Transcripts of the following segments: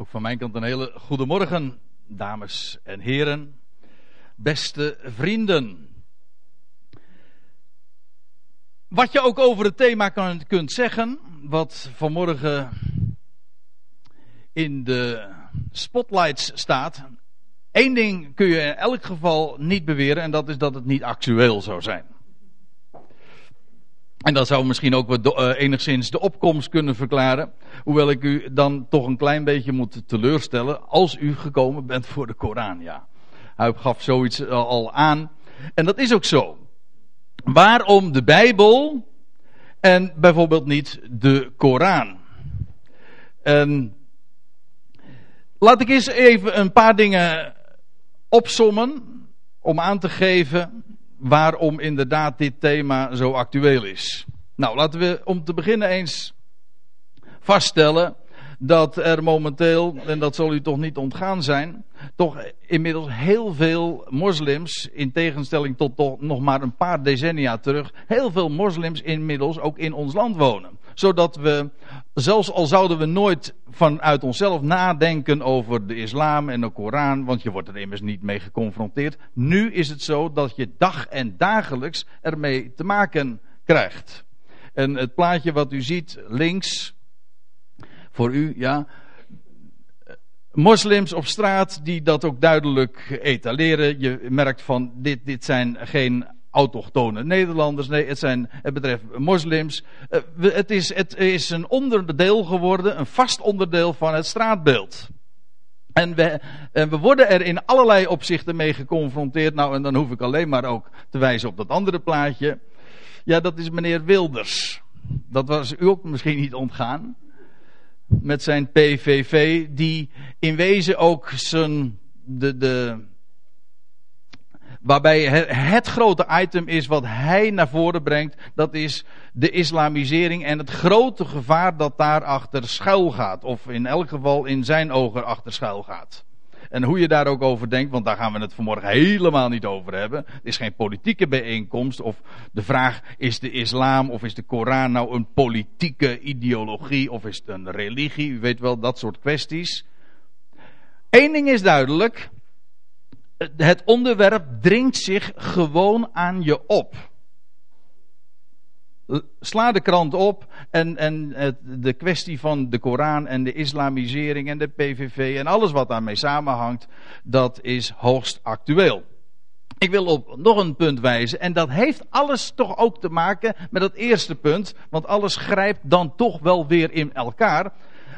Ook van mijn kant een hele goede morgen, dames en heren, beste vrienden. Wat je ook over het thema kunt zeggen, wat vanmorgen in de spotlights staat. Eén ding kun je in elk geval niet beweren en dat is dat het niet actueel zou zijn. En dat zou misschien ook wat uh, enigszins de opkomst kunnen verklaren. Hoewel ik u dan toch een klein beetje moet teleurstellen. Als u gekomen bent voor de Koran, ja. Hij gaf zoiets al aan. En dat is ook zo. Waarom de Bijbel en bijvoorbeeld niet de Koran? En laat ik eens even een paar dingen opsommen. Om aan te geven waarom inderdaad dit thema zo actueel is. Nou, laten we om te beginnen eens vaststellen dat er momenteel, en dat zal u toch niet ontgaan zijn, toch inmiddels heel veel moslims, in tegenstelling tot nog maar een paar decennia terug, heel veel moslims inmiddels ook in ons land wonen. Zodat we, zelfs al zouden we nooit vanuit onszelf nadenken over de islam en de Koran, want je wordt er immers niet mee geconfronteerd. Nu is het zo dat je dag en dagelijks ermee te maken krijgt. En het plaatje wat u ziet links, voor u, ja. Moslims op straat die dat ook duidelijk etaleren. Je merkt van dit, dit zijn geen autochtone Nederlanders. Nee, het, zijn, het betreft moslims. Eh, het is, het is een onderdeel geworden, een vast onderdeel van het straatbeeld. En we, en we worden er in allerlei opzichten mee geconfronteerd. Nou, en dan hoef ik alleen maar ook te wijzen op dat andere plaatje. Ja, dat is meneer Wilders. Dat was u ook misschien niet ontgaan met zijn PVV, die in wezen ook zijn, de, de, waarbij het, grote item is wat hij naar voren brengt, dat is de islamisering en het grote gevaar dat daarachter schuil gaat, of in elk geval in zijn ogen achter schuil gaat. En hoe je daar ook over denkt, want daar gaan we het vanmorgen helemaal niet over hebben. Het is geen politieke bijeenkomst. Of de vraag: is de islam of is de Koran nou een politieke ideologie of is het een religie? U weet wel, dat soort kwesties. Eén ding is duidelijk: het onderwerp dringt zich gewoon aan je op. Sla de krant op en, en de kwestie van de Koran en de islamisering en de PVV en alles wat daarmee samenhangt, dat is hoogst actueel. Ik wil op nog een punt wijzen en dat heeft alles toch ook te maken met dat eerste punt, want alles grijpt dan toch wel weer in elkaar.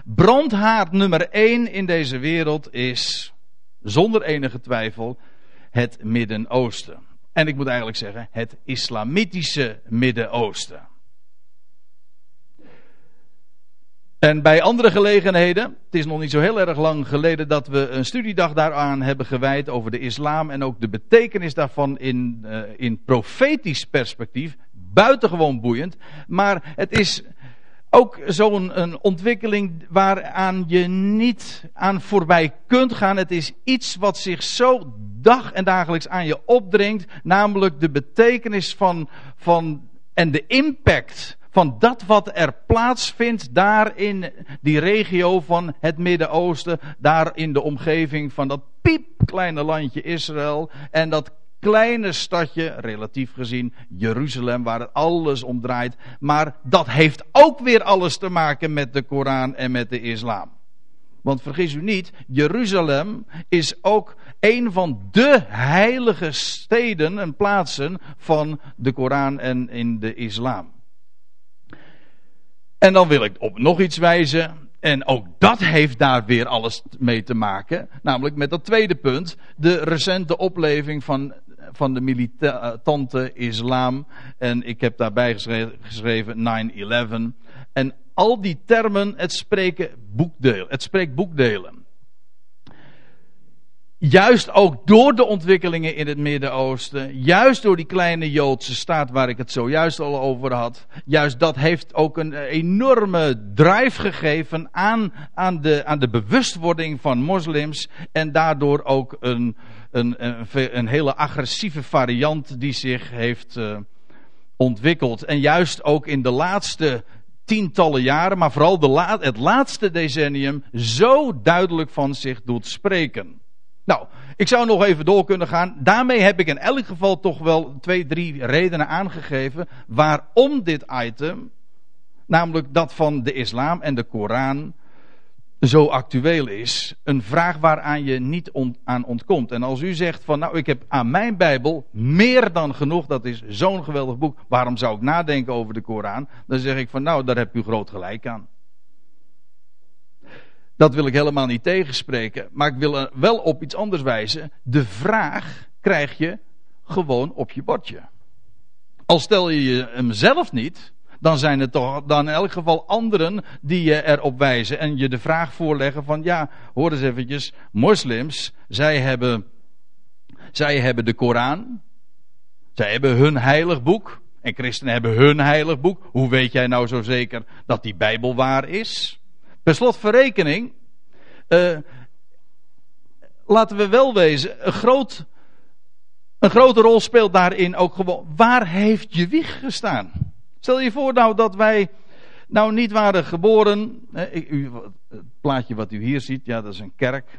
Brandhaard nummer 1 in deze wereld is, zonder enige twijfel, het Midden-Oosten. En ik moet eigenlijk zeggen, het islamitische Midden-Oosten. En bij andere gelegenheden, het is nog niet zo heel erg lang geleden dat we een studiedag daaraan hebben gewijd over de islam en ook de betekenis daarvan in, uh, in profetisch perspectief. Buitengewoon boeiend. Maar het is ook zo'n een ontwikkeling waaraan je niet aan voorbij kunt gaan. Het is iets wat zich zo dag en dagelijks aan je opdringt. Namelijk de betekenis van, van en de impact van dat wat er plaatsvindt daar in die regio van het Midden-Oosten. Daar in de omgeving van dat piepkleine landje Israël. En dat kleine stadje, relatief gezien Jeruzalem, waar het alles om draait. Maar dat heeft ook weer alles te maken met de Koran en met de islam. Want vergis u niet, Jeruzalem is ook een van de heilige steden en plaatsen van de Koran en in de islam. En dan wil ik op nog iets wijzen. En ook dat heeft daar weer alles mee te maken. Namelijk met dat tweede punt. De recente opleving van van de militante islam. En ik heb daarbij geschreven 9-11. En al die termen, het, spreken boekdeel, het spreekt boekdelen. Juist ook door de ontwikkelingen in het Midden-Oosten, juist door die kleine Joodse staat waar ik het zojuist al over had, juist dat heeft ook een enorme drive gegeven aan, aan, de, aan de bewustwording van moslims en daardoor ook een, een, een, hele agressieve variant die zich heeft uh, ontwikkeld. En juist ook in de laatste tientallen jaren, maar vooral de het laatste decennium zo duidelijk van zich doet spreken. Nou, ik zou nog even door kunnen gaan. Daarmee heb ik in elk geval toch wel twee, drie redenen aangegeven waarom dit item, namelijk dat van de islam en de Koran, zo actueel is. Een vraag waaraan je niet aan ontkomt. En als u zegt van nou ik heb aan mijn Bijbel meer dan genoeg, dat is zo'n geweldig boek, waarom zou ik nadenken over de Koran? Dan zeg ik van nou daar heb u groot gelijk aan. Dat wil ik helemaal niet tegenspreken, maar ik wil wel op iets anders wijzen. De vraag krijg je gewoon op je bordje. Al stel je hem zelf niet, dan zijn het toch dan in elk geval anderen die je erop wijzen en je de vraag voorleggen van ja, hoor eens eventjes, moslims, zij hebben, zij hebben de Koran, zij hebben hun heilig boek en christenen hebben hun heilig boek. Hoe weet jij nou zo zeker dat die Bijbel waar is? Per slot verrekening, uh, laten we wel wezen, een, groot, een grote rol speelt daarin ook gewoon, waar heeft je wieg gestaan? Stel je voor nou dat wij nou niet waren geboren. u, het plaatje wat u hier ziet, ja, dat is een kerk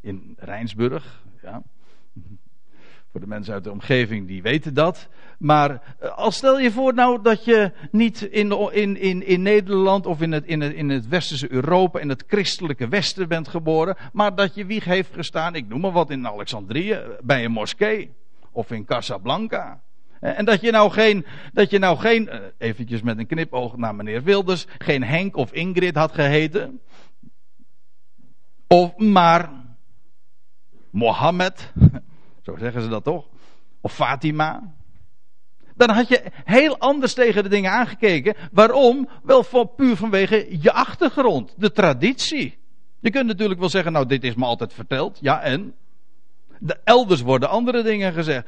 in Rijnsburg. Ja. Voor de mensen uit de omgeving die weten dat. Maar eh, als stel je voor nou dat je niet in, in, in, in Nederland of in het, in, in het westerse Europa, in het christelijke westen bent geboren. Maar dat je wieg heeft gestaan, ik noem maar wat, in Alexandrië, bij een moskee. Of in Casablanca. En dat je nou geen, dat je nou geen, eh, eventjes met een knipoog naar meneer Wilders, geen Henk of Ingrid had geheten. Of maar Mohammed, zo zeggen ze dat toch? Of Fatima. Dan had je heel anders tegen de dingen aangekeken. Waarom? Wel puur vanwege je achtergrond, de traditie. Je kunt natuurlijk wel zeggen, nou dit is me altijd verteld. Ja en? De elders worden andere dingen gezegd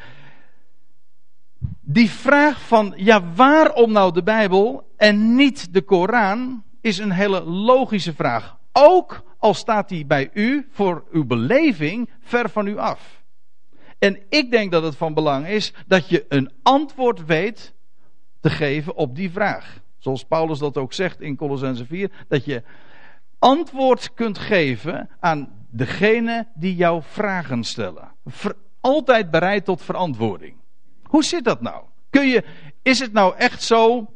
die vraag van, ja, waarom nou de Bijbel en niet de Koran, is een hele logische vraag. Ook al staat die bij u voor uw beleving ver van u af. En ik denk dat het van belang is dat je een antwoord weet te geven op die vraag. Zoals Paulus dat ook zegt in Colossense 4, dat je antwoord kunt geven aan degene die jouw vragen stellen. altijd bereid tot verantwoording. Hoe zit dat nou? Kun je, is het nou echt zo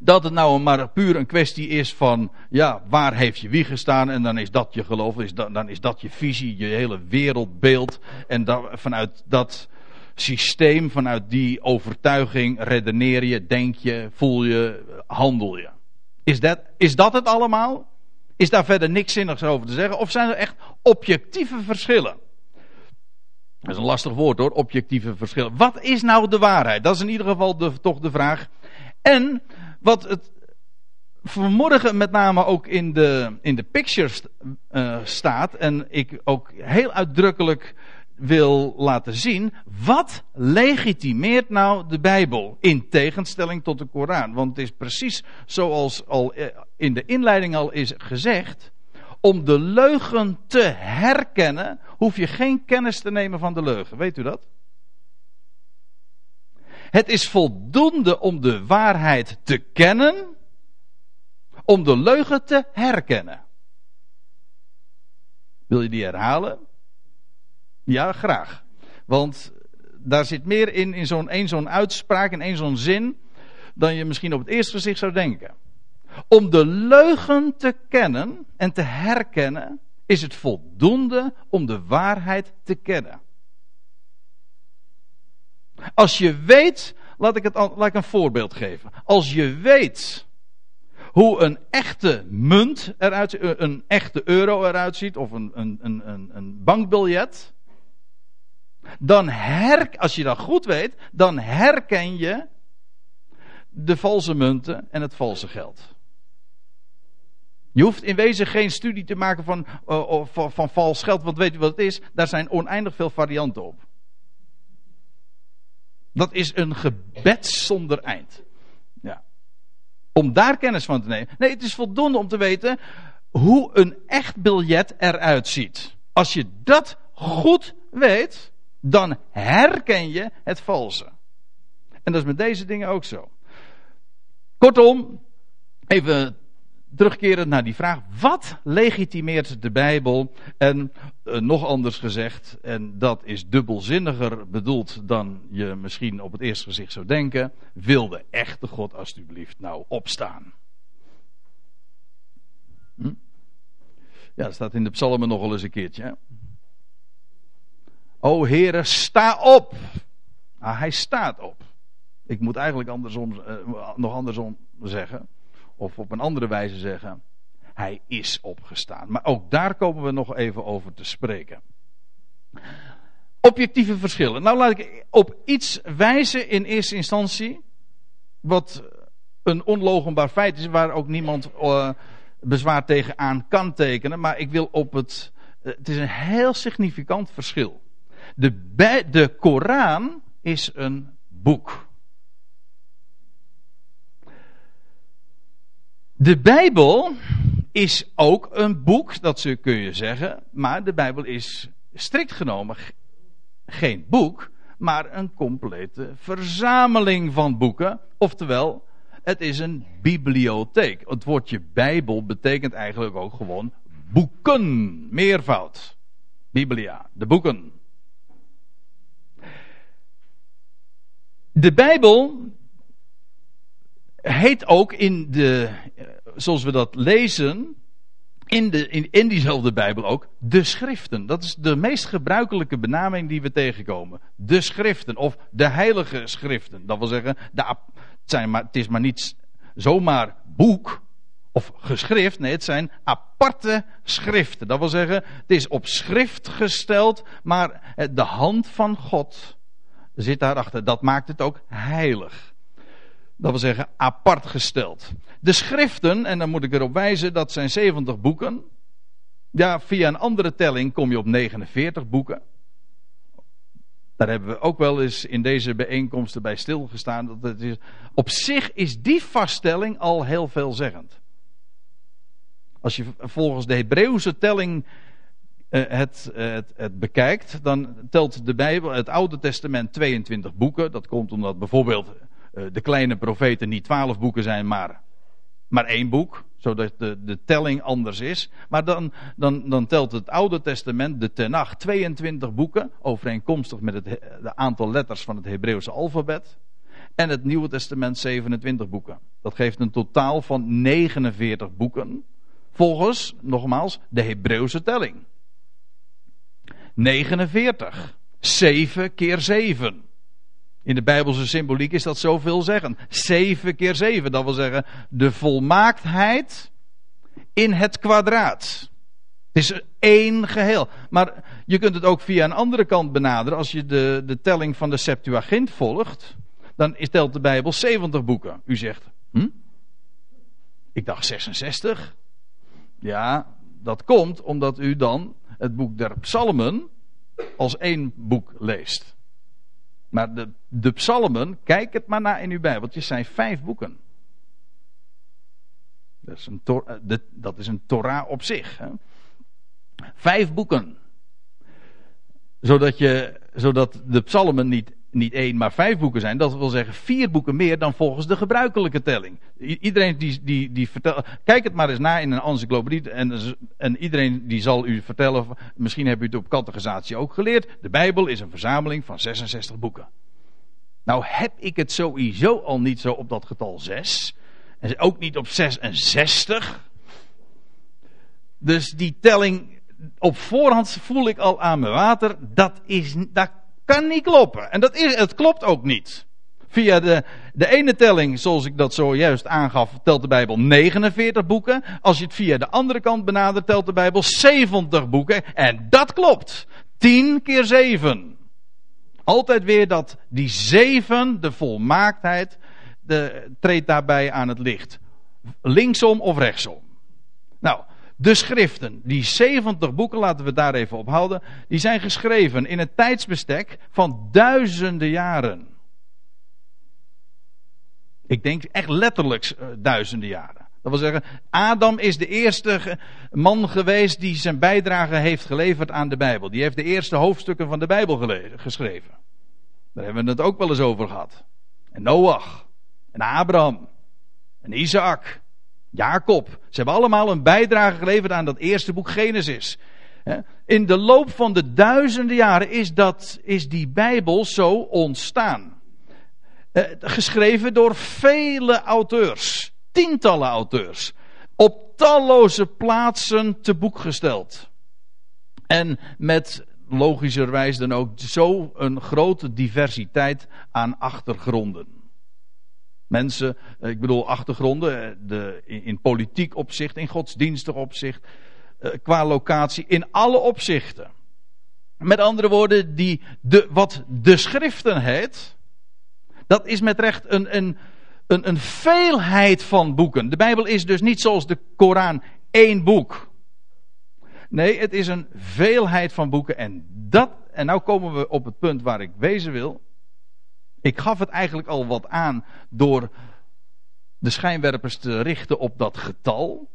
dat het nou maar puur een kwestie is van, ja, waar heeft je wie gestaan en dan is dat je geloof, is dat, dan is dat je visie, je hele wereldbeeld en vanuit dat systeem, vanuit die overtuiging redeneer je, denk je, voel je, handel je. Is dat, is dat het allemaal? Is daar verder niks zinnigs over te zeggen? Of zijn er echt objectieve verschillen? Dat is een lastig woord hoor, objectieve verschillen. Wat is nou de waarheid? Dat is in ieder geval toch de vraag. En wat het vanmorgen met name ook in de, in de pictures uh, staat, en ik ook heel uitdrukkelijk wil laten zien, wat legitimeert nou de Bijbel in tegenstelling tot de Koran? Want het is precies zoals al eh, in de inleiding al is gezegd, om de leugen te herkennen, hoef je geen kennis te nemen van de leugen. Weet u dat? Het is voldoende om de waarheid te kennen, om de leugen te herkennen. Wil je die herhalen? Ja, graag. Want daar zit meer in, in zo'n zo'n uitspraak, in één zo'n zin, dan je misschien op het eerste gezicht zou denken. Om de leugen te kennen en te herkennen, is het voldoende om de waarheid te kennen. Als je weet, laat ik, het, laat een voorbeeld geven. Als je weet hoe een echte munt eruit ziet, een echte euro eruit ziet, of een, een, een, een bankbiljet, dan her, als je dat goed weet, dan herken je de valse munten en het valse geld. Je hoeft in wezen geen studie te maken van, uh, van, van vals geld, want weet je wat het is? Daar zijn oneindig veel varianten op. Dat is een gebed zonder eind. Ja. Om daar kennis van te nemen. Nee, het is voldoende om te weten hoe een echt biljet eruit ziet. Als je dat goed weet, dan herken je het valse. En dat is met deze dingen ook zo. Kortom, even terugkerend naar die vraag: wat legitimeert de Bijbel? En uh, nog anders gezegd, en dat is dubbelzinniger bedoeld dan je misschien op het eerste gezicht zou denken: wil de echte God alstublieft nou opstaan? Hm? Ja, dat staat in de psalmen nog wel eens een keertje. O Heere, sta op! Ah, hij staat op. Ik moet eigenlijk uh, nog andersom zeggen. Of op een andere wijze zeggen. Hij is opgestaan. Maar ook daar komen we nog even over te spreken. Objectieve verschillen. Nou laat ik op iets wijzen in eerste instantie. Wat een onlogenbaar feit is. Waar ook niemand uh, bezwaar tegen aan kan tekenen. Maar ik wil op het. Uh, het is een heel significant verschil. De, de Koran is een boek. De Bijbel is ook een boek, dat kun je zeggen, maar de Bijbel is strikt genomen geen boek, maar een complete verzameling van boeken. Oftewel, het is een bibliotheek. Het woordje Bijbel betekent eigenlijk ook gewoon boeken, meervoud. Biblia, de boeken. De Bijbel heet ook in de, zoals we dat lezen, in, de, in, in diezelfde Bijbel ook, de schriften. Dat is de meest gebruikelijke benaming die we tegenkomen. De schriften, of de heilige schriften. Dat wil zeggen, de, zijn maar, het is maar niet zomaar boek of geschrift. Nee, het zijn aparte schriften. Dat wil zeggen, het is op schrift gesteld, maar de hand van God zit daarachter. Dat maakt het ook heilig. Dat wil zeggen apart gesteld. De schriften, en dan moet ik erop wijzen, dat zijn 70 boeken. Ja, via een andere telling kom je op 49 boeken. Daar hebben we ook wel eens in deze bijeenkomsten bij stilgestaan. Dat het is, op zich is die vaststelling al heel veelzeggend. Als je volgens de Hebreeuwse telling uh, het, het, het, bekijkt, dan telt de Bijbel, het Oude Testament, 22 boeken. Dat komt omdat bijvoorbeeld de kleine profeten niet 12 boeken zijn, maar, maar één boek. Zodat de, de telling anders is. Maar dan, dan, dan telt het Oude Testament, de Tenach, 22 boeken. Overeenkomstig met het aantal letters van het Hebreeuwse alfabet. En het Nieuwe Testament 27 boeken. Dat geeft een totaal van 49 boeken. Volgens, nogmaals, de Hebreeuwse telling. 49. 7 keer 7. In de Bijbelse symboliek is dat zoveel zeggen. 7 keer 7, dat wil zeggen de volmaaktheid in het kwadraat. Het is één geheel. Maar je kunt het ook via een andere kant benaderen. Als je de, de telling van de Septuagint volgt, dan telt de Bijbel 70 boeken. U zegt, hm? Ik dacht 66. Ja, dat komt omdat u dan het boek der psalmen als één boek leest. Maar de, de psalmen, kijk het maar naar in uw bijbeltjes, zijn vijf boeken. Dat is een, eh, dat is een Torah op zich. Hè? Vijf boeken. Zodat, je, zodat de psalmen niet niet één, maar vijf boeken zijn. Dat wil zeggen vier boeken meer dan volgens de gebruikelijke telling. iedereen die, die, die vertelt. Kijk het maar eens na in een encyclopedie. En, en iedereen die zal u vertellen. Misschien hebt u het op categorisatie ook geleerd. De Bijbel is een verzameling van 66 boeken. Nou heb ik het sowieso al niet zo op dat getal 6. En ook niet op 66. Dus die telling op voorhand voel ik al aan mijn water. Dat, is, dat kan niet kloppen. En dat is, het klopt ook niet. Via de, de ene telling, zoals ik dat zojuist aangaf, telt de Bijbel 49 boeken. Als je het via de andere kant benadert, telt de Bijbel 70 boeken. En dat klopt. 10 keer 7. Altijd weer dat die 7, de volmaaktheid, de, treedt daarbij aan het licht. Linksom of rechtsom. Nou, de schriften, die 70 boeken, laten we daar even op houden, die zijn geschreven in een tijdsbestek van duizenden jaren. Ik denk echt letterlijk uh, duizenden jaren. Dat wil zeggen, Adam is de eerste man geweest die zijn bijdrage heeft geleverd aan de Bijbel. Die heeft de eerste hoofdstukken van de Bijbel geschreven. Daar hebben we het ook wel eens over gehad. En Noach. En Abraham. En Isaac. Jacob. Ze hebben allemaal een bijdrage geleverd aan dat eerste boek Genesis. In de loop van de duizenden jaren is, dat, is die Bijbel zo ontstaan. Eh, geschreven door vele auteurs, tientallen auteurs, op talloze plaatsen te boek gesteld. En met logischerwijs dan ook zo een grote diversiteit aan achtergronden. Mensen, eh, ik bedoel achtergronden, eh, de, in, politiek opzicht, in godsdienstig opzicht, eh, qua locatie, in alle opzichten. Met andere woorden, die, de, wat de schriften heet, dat is met recht een, een, een, een veelheid van boeken. De Bijbel is dus niet zoals de Koran één boek. Nee, het is een veelheid van boeken. En dat, en nou komen we op het punt waar ik wezen wil. Ik gaf het eigenlijk al wat aan door de schijnwerpers te richten op dat getal.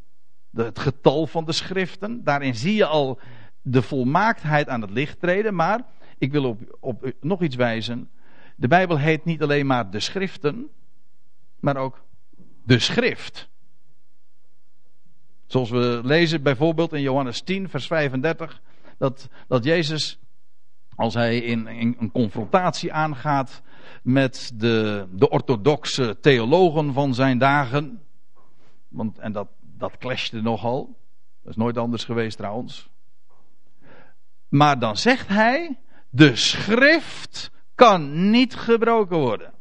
Het getal van de schriften. Daarin zie je al de volmaaktheid aan het licht treden. Maar ik wil op, op nog iets wijzen. De Bijbel heet niet alleen maar de schriften, maar ook de schrift. Zoals we lezen bijvoorbeeld in Johannes 10, vers 35, dat, dat Jezus, als hij in, in een confrontatie aangaat met de, de orthodoxe theologen van zijn dagen, want, en dat, dat clashte nogal, dat is nooit anders geweest trouwens. Maar dan zegt hij, de schrift kan niet gebroken worden.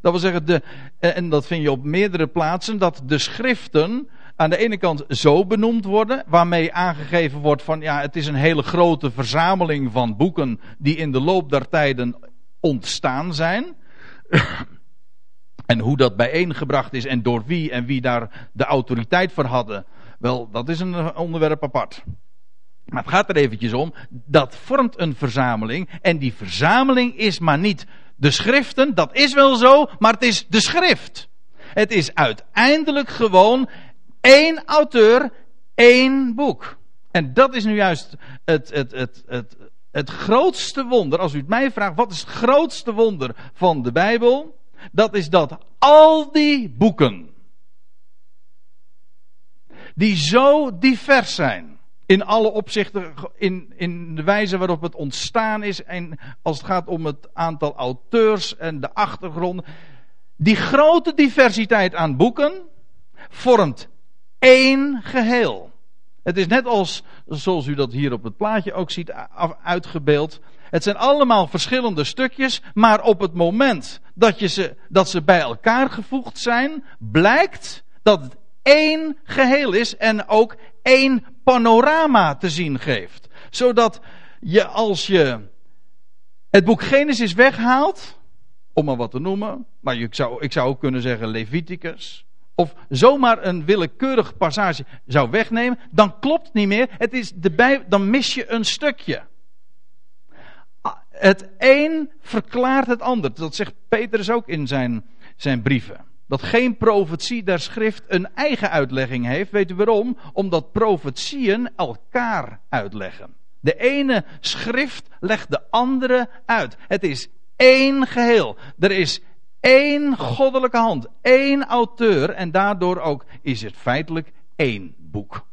Dat wil zeggen, de, en dat vind je op meerdere plaatsen, dat de schriften aan de ene kant zo benoemd worden, waarmee aangegeven wordt van ja, het is een hele grote verzameling van boeken die in de loop der tijden ontstaan zijn. en hoe dat bijeengebracht is en door wie en wie daar de autoriteit voor hadden, wel, dat is een onderwerp apart. Maar het gaat er eventjes om, dat vormt een verzameling en die verzameling is maar niet de schriften, dat is wel zo, maar het is de schrift. Het is uiteindelijk gewoon één auteur, één boek. En dat is nu juist het, het, het, het, het grootste wonder. Als u het mij vraagt, wat is het grootste wonder van de Bijbel? Dat is dat al die boeken, die zo divers zijn, in alle opzichten, in, in de wijze waarop het ontstaan is, en als het gaat om het aantal auteurs en de achtergrond, die grote diversiteit aan boeken vormt één geheel. Het is net als, zoals u dat hier op het plaatje ook ziet uitgebeeld. Het zijn allemaal verschillende stukjes, maar op het moment dat, je ze, dat ze bij elkaar gevoegd zijn, blijkt dat het één geheel is en ook één panorama te zien geeft. Zodat je als je het boek Genesis weghaalt, om maar wat te noemen, maar ik zou, ik zou ook kunnen zeggen Leviticus, of zomaar een willekeurig passage zou wegnemen, dan klopt het niet meer. Het is de bij, dan mis je een stukje. Ah, het een verklaart het ander. Dat zegt Petrus ook in zijn, zijn brieven. Dat geen profetie der schrift een eigen uitlegging heeft. Weet u waarom? Omdat profetieën elkaar uitleggen. De ene schrift legt de andere uit. Het is één geheel. Er is één goddelijke hand, één auteur en daardoor ook is het feitelijk één boek.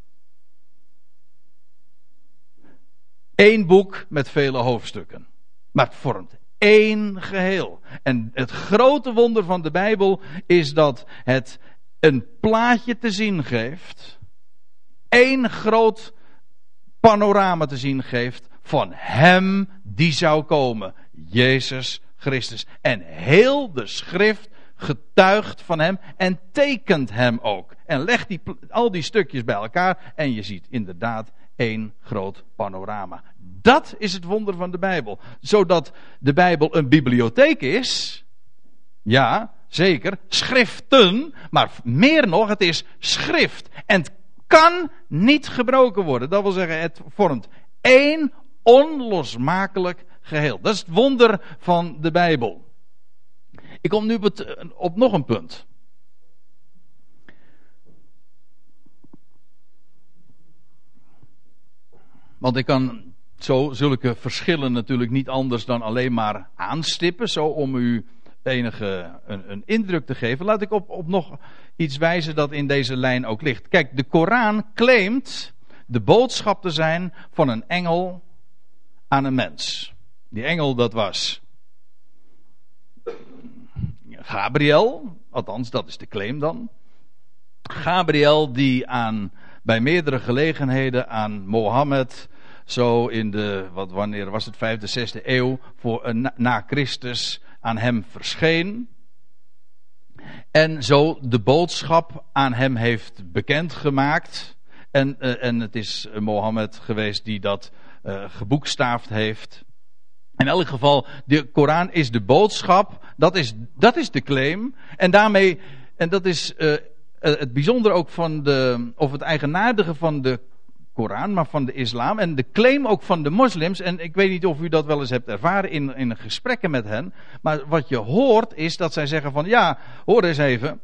Eén boek met vele hoofdstukken. Maar het vormt één geheel. En het grote wonder van de Bijbel is dat het een plaatje te zien geeft. één groot panorama te zien geeft van Hem die zou komen. Jezus Christus. En heel de schrift getuigt van hem en tekent hem ook. En legt die, al die stukjes bij elkaar en je ziet inderdaad één groot panorama. Dat is het wonder van de Bijbel. Zodat de Bijbel een bibliotheek is. Ja, zeker. Schriften. Maar meer nog, het is schrift. En het kan niet gebroken worden. Dat wil zeggen, het vormt één onlosmakelijk geheel. Dat is het wonder van de Bijbel. Ik kom nu op, nog een punt. Want ik kan zo zulke verschillen natuurlijk niet anders dan alleen maar aanstippen, zo om u enige een, een, indruk te geven, laat ik op, op nog iets wijzen dat in deze lijn ook ligt. Kijk, de Koran claimt de boodschap te zijn van een engel aan een mens. Die engel, dat was Gabriel, althans dat is de claim dan. Gabriel die aan, bij meerdere gelegenheden aan Mohammed, zo in de, wat, wanneer was het, vijfde, zesde eeuw, voor, na, na Christus, aan hem verscheen. En zo de boodschap aan hem heeft bekendgemaakt. En, uh, en het is Mohammed geweest die dat uh, geboekstaafd heeft. In elk geval, de Koran is de boodschap, dat is, dat is de claim. En daarmee, en dat is uh, het bijzondere ook van de, of het eigenaardige van de Koran, maar van de islam. En de claim ook van de moslims. En ik weet niet of u dat wel eens hebt ervaren in, in gesprekken met hen. Maar wat je hoort is dat zij zeggen van ja, hoor eens even.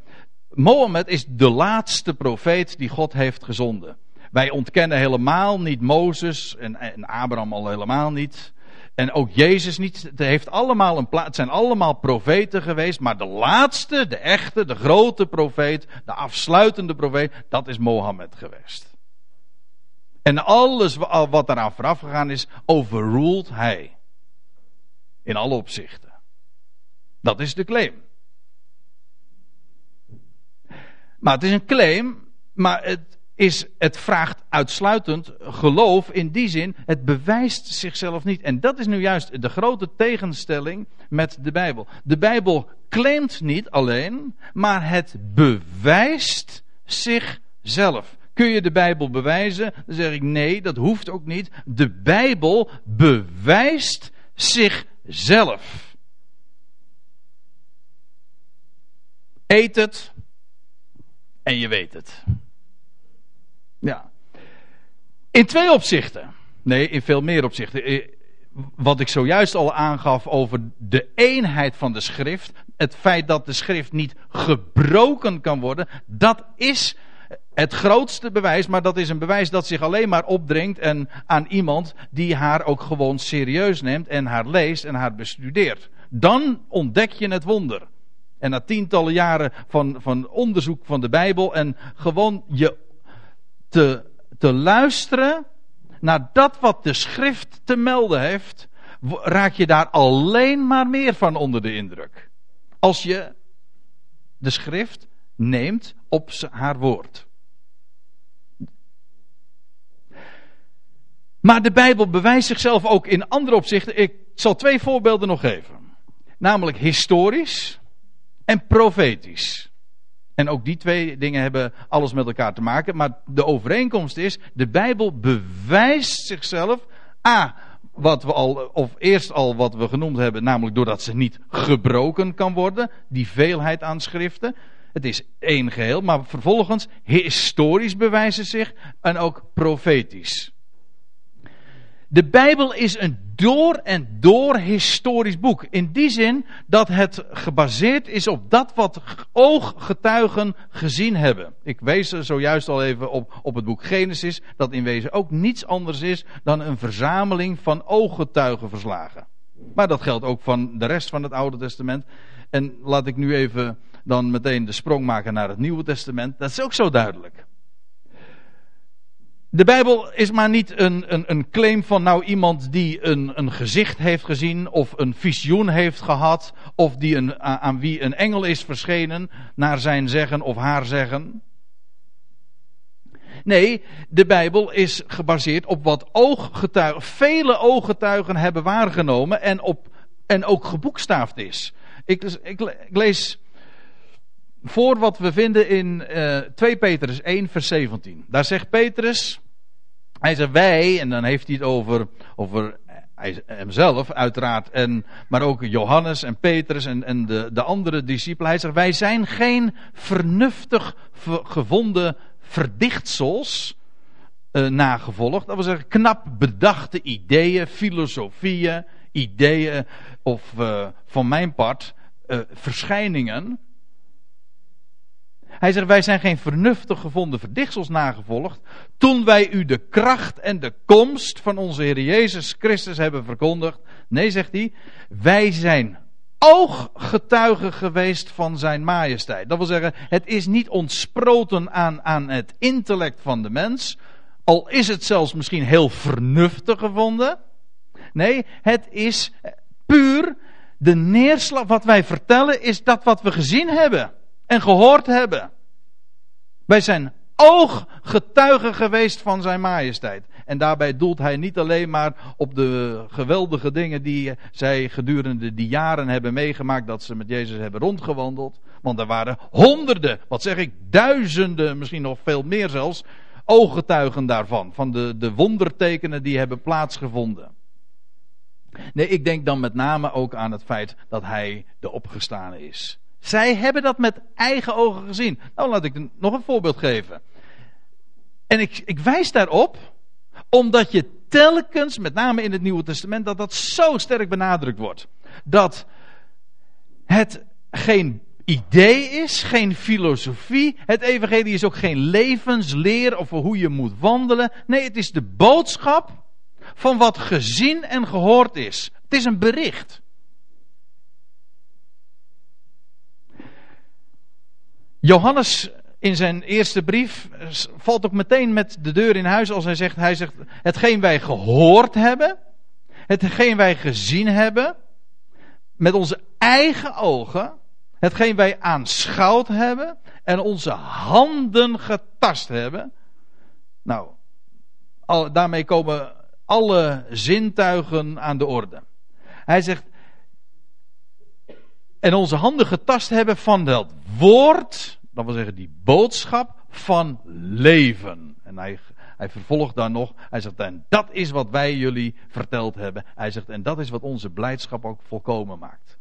Mohammed is de laatste profeet die God heeft gezonden. Wij ontkennen helemaal niet Mozes en, en Abraham al helemaal niet. En ook Jezus niet. Het, heeft allemaal een plaats. Het zijn allemaal profeten geweest. Maar de laatste, de echte, de grote profeet, de afsluitende profeet, dat is Mohammed geweest. En alles wat eraan vooraf gegaan is, overruled hij. In alle opzichten. Dat is de claim. Maar het is een claim, maar het, is, het vraagt uitsluitend geloof in die zin, het bewijst zichzelf niet. En dat is nu juist de grote tegenstelling met de Bijbel. De Bijbel claimt niet alleen, maar het bewijst zichzelf. Kun je de Bijbel bewijzen? Dan zeg ik nee, dat hoeft ook niet. De Bijbel bewijst zichzelf. Eet het en je weet het. Ja. In twee opzichten. Nee, in veel meer opzichten. Eh, wat ik zojuist al aangaf over de eenheid van de schrift. Het feit dat de schrift niet gebroken kan worden. Dat is het grootste bewijs, maar dat is een bewijs dat zich alleen maar opdringt en aan iemand die haar ook gewoon serieus neemt en haar leest en haar bestudeert. Dan ontdek je het wonder. En na tientallen jaren van, van onderzoek van de Bijbel en gewoon je te, te luisteren naar dat wat de schrift te melden heeft, raak je daar alleen maar meer van onder de indruk. Als je de schrift neemt op haar woord. Maar de Bijbel bewijst zichzelf ook in andere opzichten. Ik zal twee voorbeelden nog geven. Namelijk historisch en profetisch. En ook die twee dingen hebben alles met elkaar te maken. Maar de overeenkomst is, de Bijbel bewijst zichzelf. A, wat we al, of eerst al wat we genoemd hebben, namelijk doordat ze niet gebroken kan worden. Die veelheid aan schriften. Het is één geheel, maar vervolgens historisch bewijzen zich en ook profetisch. De Bijbel is een door en door historisch boek. In die zin dat het gebaseerd is op dat wat ooggetuigen gezien hebben. Ik wees er zojuist al even op, op het boek Genesis, dat in wezen ook niets anders is dan een verzameling van ooggetuigenverslagen. Maar dat geldt ook van de rest van het Oude Testament. En laat ik nu even dan meteen de sprong maken naar het Nieuwe Testament. Dat is ook zo duidelijk. De Bijbel is maar niet een, een, een claim van nou iemand die een, een gezicht heeft gezien of een visioen heeft gehad of die een, aan wie een engel is verschenen naar zijn zeggen of haar zeggen. Nee, de Bijbel is gebaseerd op wat ooggetuigen, vele ooggetuigen hebben waargenomen en, op, en ook geboekstaafd is. Ik, ik, ik lees voor wat we vinden in uh, eh, 2 Petrus 1, vers 17. Daar zegt Petrus, hij zegt wij, en dan heeft hij het over, over hemzelf uiteraard, en, maar ook Johannes en Petrus en, en de, de andere discipelen. Hij zegt wij zijn geen vernuftig gevonden verdichtsels uh, nagevolgd. Dat wil zeggen knap bedachte ideeën, filosofieën, ideeën of uh, van mijn part verschijningen. Hij zegt, wij zijn geen vernuftig gevonden verdichtsels nagevolgd. Toen wij u de kracht en de komst van onze Heer Jezus Christus hebben verkondigd. Nee, zegt hij, wij zijn ooggetuige geweest van zijn majesteit. Dat wil zeggen, het is niet ontsproten aan, aan het intellect van de mens, al is het zelfs misschien heel vernuftig gevonden. Nee, het is puur de neerslag. Wat wij vertellen is dat wat we gezien hebben en gehoord hebben. Wij zijn ooggetuigen geweest van zijn majesteit. En daarbij doelt hij niet alleen maar op de geweldige dingen die zij gedurende die jaren hebben meegemaakt dat ze met Jezus hebben rondgewandeld. Want er waren honderden, wat zeg ik, duizenden, misschien nog veel meer zelfs, ooggetuigen daarvan. Van de, de wondertekenen die hebben plaatsgevonden. Nee, ik denk dan met name ook aan het feit dat hij de opgestane is. Zij hebben dat met eigen ogen gezien. Nou, laat ik nog een voorbeeld geven. En ik, ik wijs daarop, omdat je telkens, met name in het Nieuwe Testament, dat dat zo sterk benadrukt wordt. Dat het geen idee is, geen filosofie. Het evangelie is ook geen levensleer over hoe je moet wandelen. Nee, het is de boodschap van wat gezien en gehoord is. Het is een bericht. Johannes in zijn eerste brief valt ook meteen met de deur in huis als hij zegt, hij zegt, hetgeen wij gehoord hebben, hetgeen wij gezien hebben, met onze eigen ogen, hetgeen wij aanschouwd hebben en onze handen getast hebben. Nou, al, daarmee komen alle zintuigen aan de orde. Hij zegt, en onze handen getast hebben van dat woord, dat wil zeggen die boodschap van leven. En hij, hij vervolgt daar nog, hij zegt, en dat is wat wij jullie verteld hebben. Hij zegt, en dat is wat onze blijdschap ook volkomen maakt.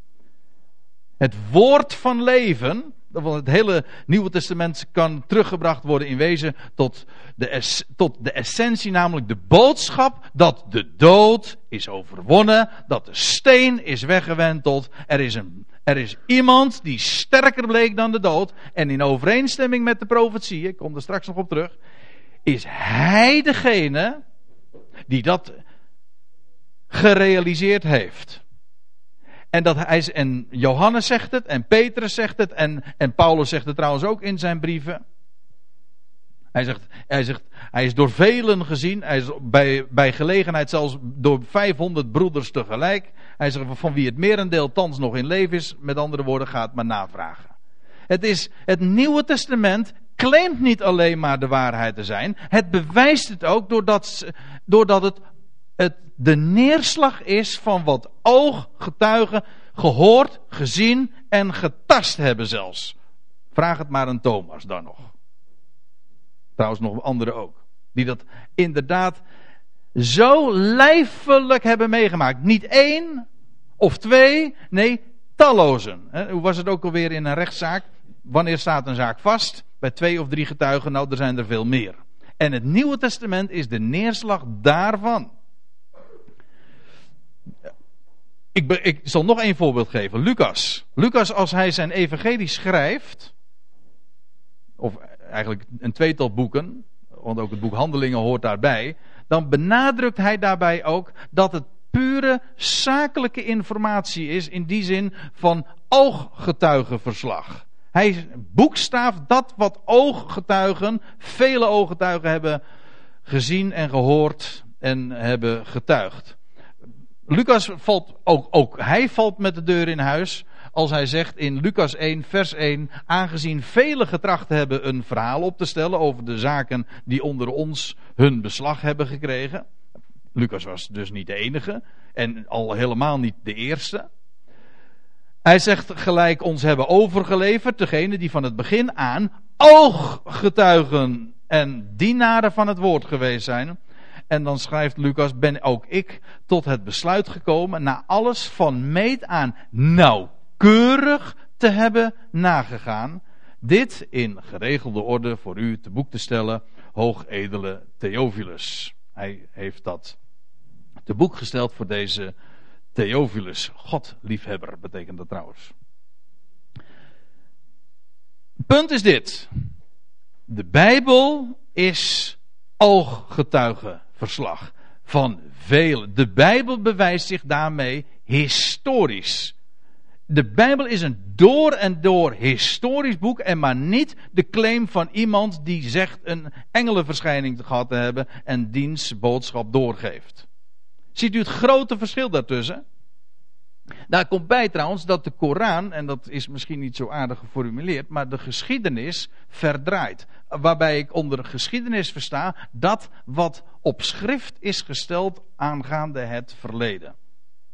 Het woord van leven, het hele Nieuwe Testament kan teruggebracht worden in wezen tot de, tot de essentie, namelijk de boodschap dat de dood is overwonnen, dat de steen is weggewenteld, er is, een, er is iemand die sterker bleek dan de dood, en in overeenstemming met de profetie, ik kom er straks nog op terug, is hij degene die dat gerealiseerd heeft. En, dat hij, en Johannes zegt het, en Petrus zegt het, en, en Paulus zegt het trouwens ook in zijn brieven. Hij zegt, hij zegt, hij is door velen gezien, hij is bij, bij gelegenheid zelfs door 500 broeders tegelijk. Hij zegt, van wie het merendeel thans nog in leven is, met andere woorden, gaat maar navragen. Het is, het Nieuwe Testament claimt niet alleen maar de waarheid te zijn, het bewijst het ook doordat, doordat het het de neerslag is van wat ooggetuigen gehoord, gezien en getast hebben zelfs. Vraag het maar aan Thomas dan nog. Trouwens nog anderen ook. Die dat inderdaad zo lijfelijk hebben meegemaakt. Niet één of twee, nee, tallozen. Hoe was het ook alweer in een rechtszaak? Wanneer staat een zaak vast? Bij twee of drie getuigen, nou, er zijn er veel meer. En het Nieuwe Testament is de neerslag daarvan. Ik, ik, zal nog één voorbeeld geven. Lucas. Lucas, als hij zijn evangelie schrijft, of eigenlijk een tweetal boeken, want ook het boek Handelingen hoort daarbij, dan benadrukt hij daarbij ook dat het pure zakelijke informatie is in die zin van ooggetuigenverslag. Hij boekstaaft dat wat ooggetuigen, vele ooggetuigen hebben gezien en gehoord en hebben getuigd. Lucas valt ook, ook hij valt met de deur in huis. Als hij zegt in Lucas 1, vers 1, aangezien velen getracht hebben een verhaal op te stellen over de zaken die onder ons hun beslag hebben gekregen. Lucas was dus niet de enige en al helemaal niet de eerste. Hij zegt gelijk ons hebben overgeleverd, degene die van het begin aan ooggetuigen en dienaren van het woord geweest zijn. En dan schrijft Lucas, ben ook ik tot het besluit gekomen, na alles van meet aan nauwkeurig te hebben nagegaan, dit in geregelde orde voor u te boek te stellen, hoogedele Theophilus. Hij heeft dat te boek gesteld voor deze Theophilus. Godliefhebber betekent dat trouwens. Punt is dit. De Bijbel is ooggetuige verslag van velen. De Bijbel bewijst zich daarmee historisch. de Bijbel is een door en door historisch boek en maar niet de claim van iemand die zegt een engelenverschijning gehad te hebben en diens boodschap doorgeeft. Ziet u het grote verschil daartussen? Daar komt bij trouwens dat de Koran, en dat is misschien niet zo aardig geformuleerd, maar de geschiedenis verdraait. Waarbij ik onder geschiedenis versta dat wat op schrift is gesteld aangaande het verleden.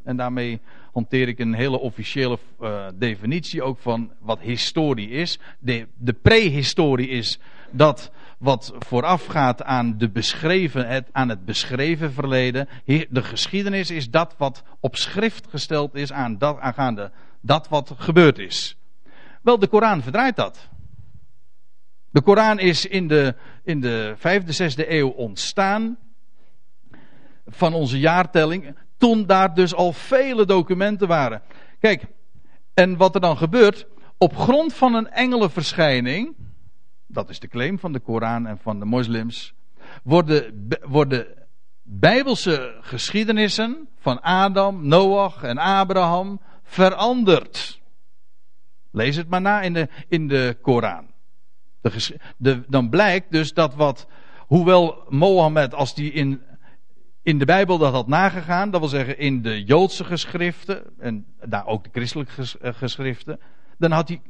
En daarmee hanteer ik een hele officiële uh, definitie ook van wat historie is. De, de prehistorie is dat wat voorafgaat aan, de beschreven, het, aan het beschreven verleden. De geschiedenis is dat wat op schrift gesteld is aan dat, aangaande dat wat gebeurd is. Wel, de Koran verdraait dat. De Koran is in de, in de vijfde, zesde eeuw ontstaan. Van onze jaartelling. Toen daar dus al vele documenten waren. Kijk, en wat er dan gebeurt. Op grond van een engelenverschijning dat is de claim van de Koran en van de moslims, worden, worden bijbelse geschiedenissen van Adam, Noach en Abraham veranderd. Lees het maar na in de, in de Koran. De, dan blijkt dus dat wat, hoewel Mohammed als die in, in de Bijbel dat had nagegaan, dat wil zeggen in de Joodse geschriften en daar ook de christelijke eh, geschriften, dan had hij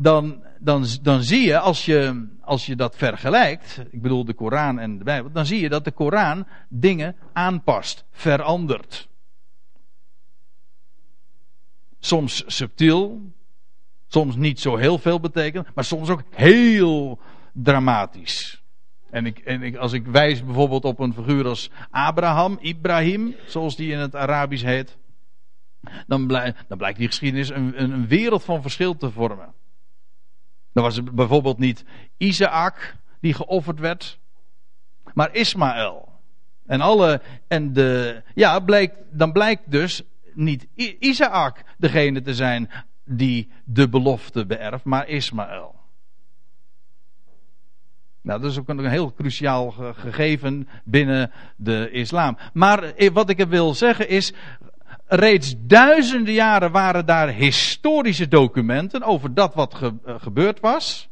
dan, dan, dan zie je als, je, als je dat vergelijkt, ik bedoel de Koran en de Bijbel, dan zie je dat de Koran dingen aanpast, verandert. Soms subtiel, soms niet zo heel veel betekend, maar soms ook heel dramatisch. En, ik, en ik, als ik wijs bijvoorbeeld op een figuur als Abraham, Ibrahim, zoals die in het Arabisch heet, dan, blijkt, dan blijkt die geschiedenis een, een wereld van verschil te vormen. Dan was het bijvoorbeeld niet Isaac die geofferd werd, maar Ismaël. En alle, en de, ja, blijkt, dan blijkt dus niet Isaac degene te zijn die de belofte beërft, maar Ismaël. Nou, dat is ook een heel cruciaal gegeven binnen de islam. Maar eh, wat ik wil zeggen is, reeds duizenden jaren waren daar historische documenten over dat wat ge, uh, gebeurd was.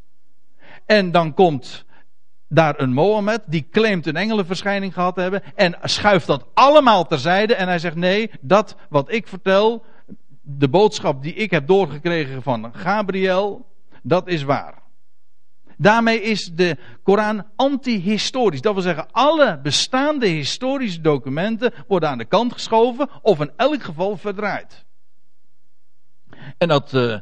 En dan komt daar een Mohammed die claimt een engelenverschijning gehad te hebben en schuift dat allemaal terzijde en hij zegt nee, dat wat ik vertel, de boodschap die ik heb doorgekregen van Gabriel, dat is waar. Daarmee is de Koran anti-historisch. Dat wil zeggen, alle bestaande historische documenten worden aan de kant geschoven of in elk geval verdraaid. En dat, uh,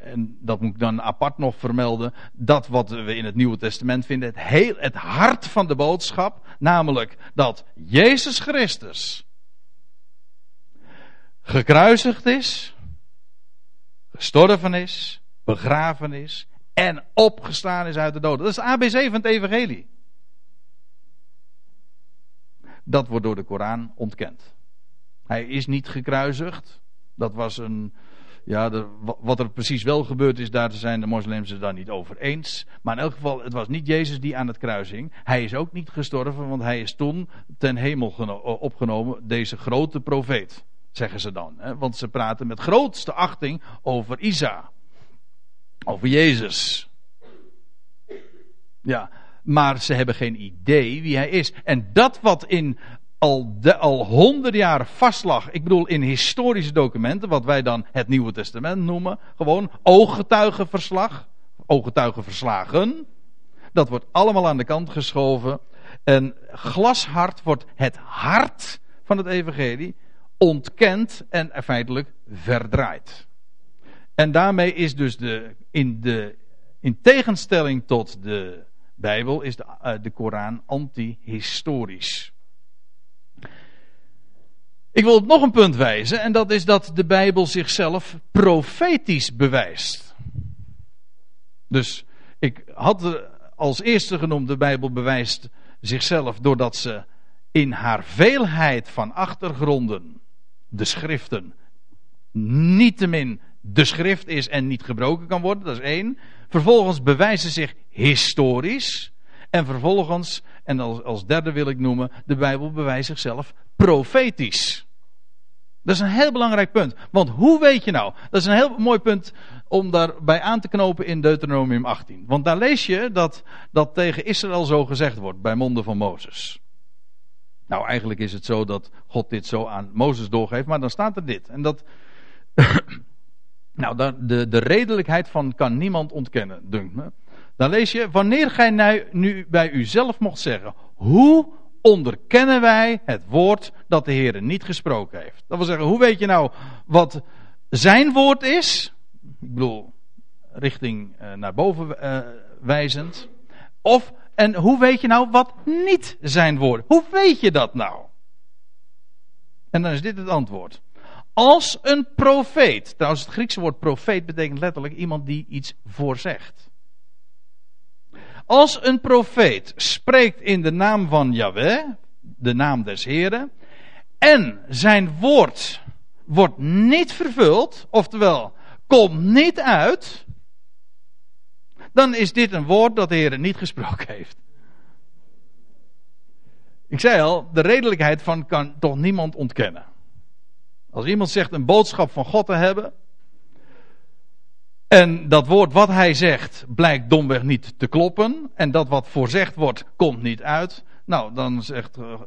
en dat moet ik dan apart nog vermelden, dat wat we in het Nieuwe Testament vinden, het, heel, het hart van de boodschap, namelijk dat Jezus Christus gekruisigd is, gestorven is, begraven is en opgestaan is uit de doden. Dat is de ABC van het evangelie. Dat wordt door de Koran ontkend. Hij is niet gekruisigd. Dat was een. Ja, wat er precies wel gebeurd is, daar zijn de moslims het dan niet over eens. Maar in elk geval, het was niet Jezus die aan het kruis hing. Hij is ook niet gestorven, want hij is toen ten hemel opgenomen, deze grote profeet, zeggen ze dan. Hè? Want ze praten met grootste achting over Isa. Over Jezus. Ja, maar ze hebben geen idee wie hij is. En dat wat in al, de, al honderden jaren vastlag. Ik bedoel in historische documenten, wat wij dan het Nieuwe Testament noemen. Gewoon ooggetuigenverslag. Ooggetuigenverslagen. Dat wordt allemaal aan de kant geschoven. En glashard wordt het hart van het evangelie ontkend en feitelijk verdraaid. En daarmee is dus de, in, de, in tegenstelling tot de Bijbel, is de, uh, de Koran anti-historisch. Ik wil op nog een punt wijzen, en dat is dat de Bijbel zichzelf profetisch bewijst. Dus ik had als eerste genoemd, de Bijbel bewijst zichzelf doordat ze in haar veelheid van achtergronden, de schriften, niettemin de schrift is en niet gebroken kan worden, dat is één. Vervolgens bewijzen zich historisch. En vervolgens, en als, als derde wil ik noemen, de Bijbel bewijst zichzelf profetisch. Dat is een heel belangrijk punt. Want hoe weet je nou? Dat is een heel mooi punt om daarbij aan te knopen in Deuteronomium 18. Want daar lees je dat dat tegen Israël zo gezegd wordt bij monden van Mozes. Nou, eigenlijk is het zo dat God dit zo aan Mozes doorgeeft, maar dan staat er dit. En dat. Nou, de, de redelijkheid van kan niemand ontkennen, dunkt me. Dan lees je, wanneer gij nu, nu bij uzelf mocht zeggen, hoe onderkennen wij het woord dat de Heer niet gesproken heeft? Dat wil zeggen, hoe weet je nou wat zijn woord is? Ik bedoel, richting uh, naar boven uh, wijzend. Of, en hoe weet je nou wat niet zijn woord? Hoe weet je dat nou? En dan is dit het antwoord. Als een profeet, trouwens het Griekse woord profeet betekent letterlijk iemand die iets voorzegt. Als een profeet spreekt in de naam van Yahweh, de naam des Heren, en zijn woord wordt niet vervuld, oftewel komt niet uit, dan is dit een woord dat de Heer niet gesproken heeft. Ik zei al, de redelijkheid van kan toch niemand ontkennen. Als iemand zegt een boodschap van God te hebben, en dat woord wat hij zegt blijkt domweg niet te kloppen. En dat wat voorzegd wordt komt niet uit. Nou, dan zegt eh,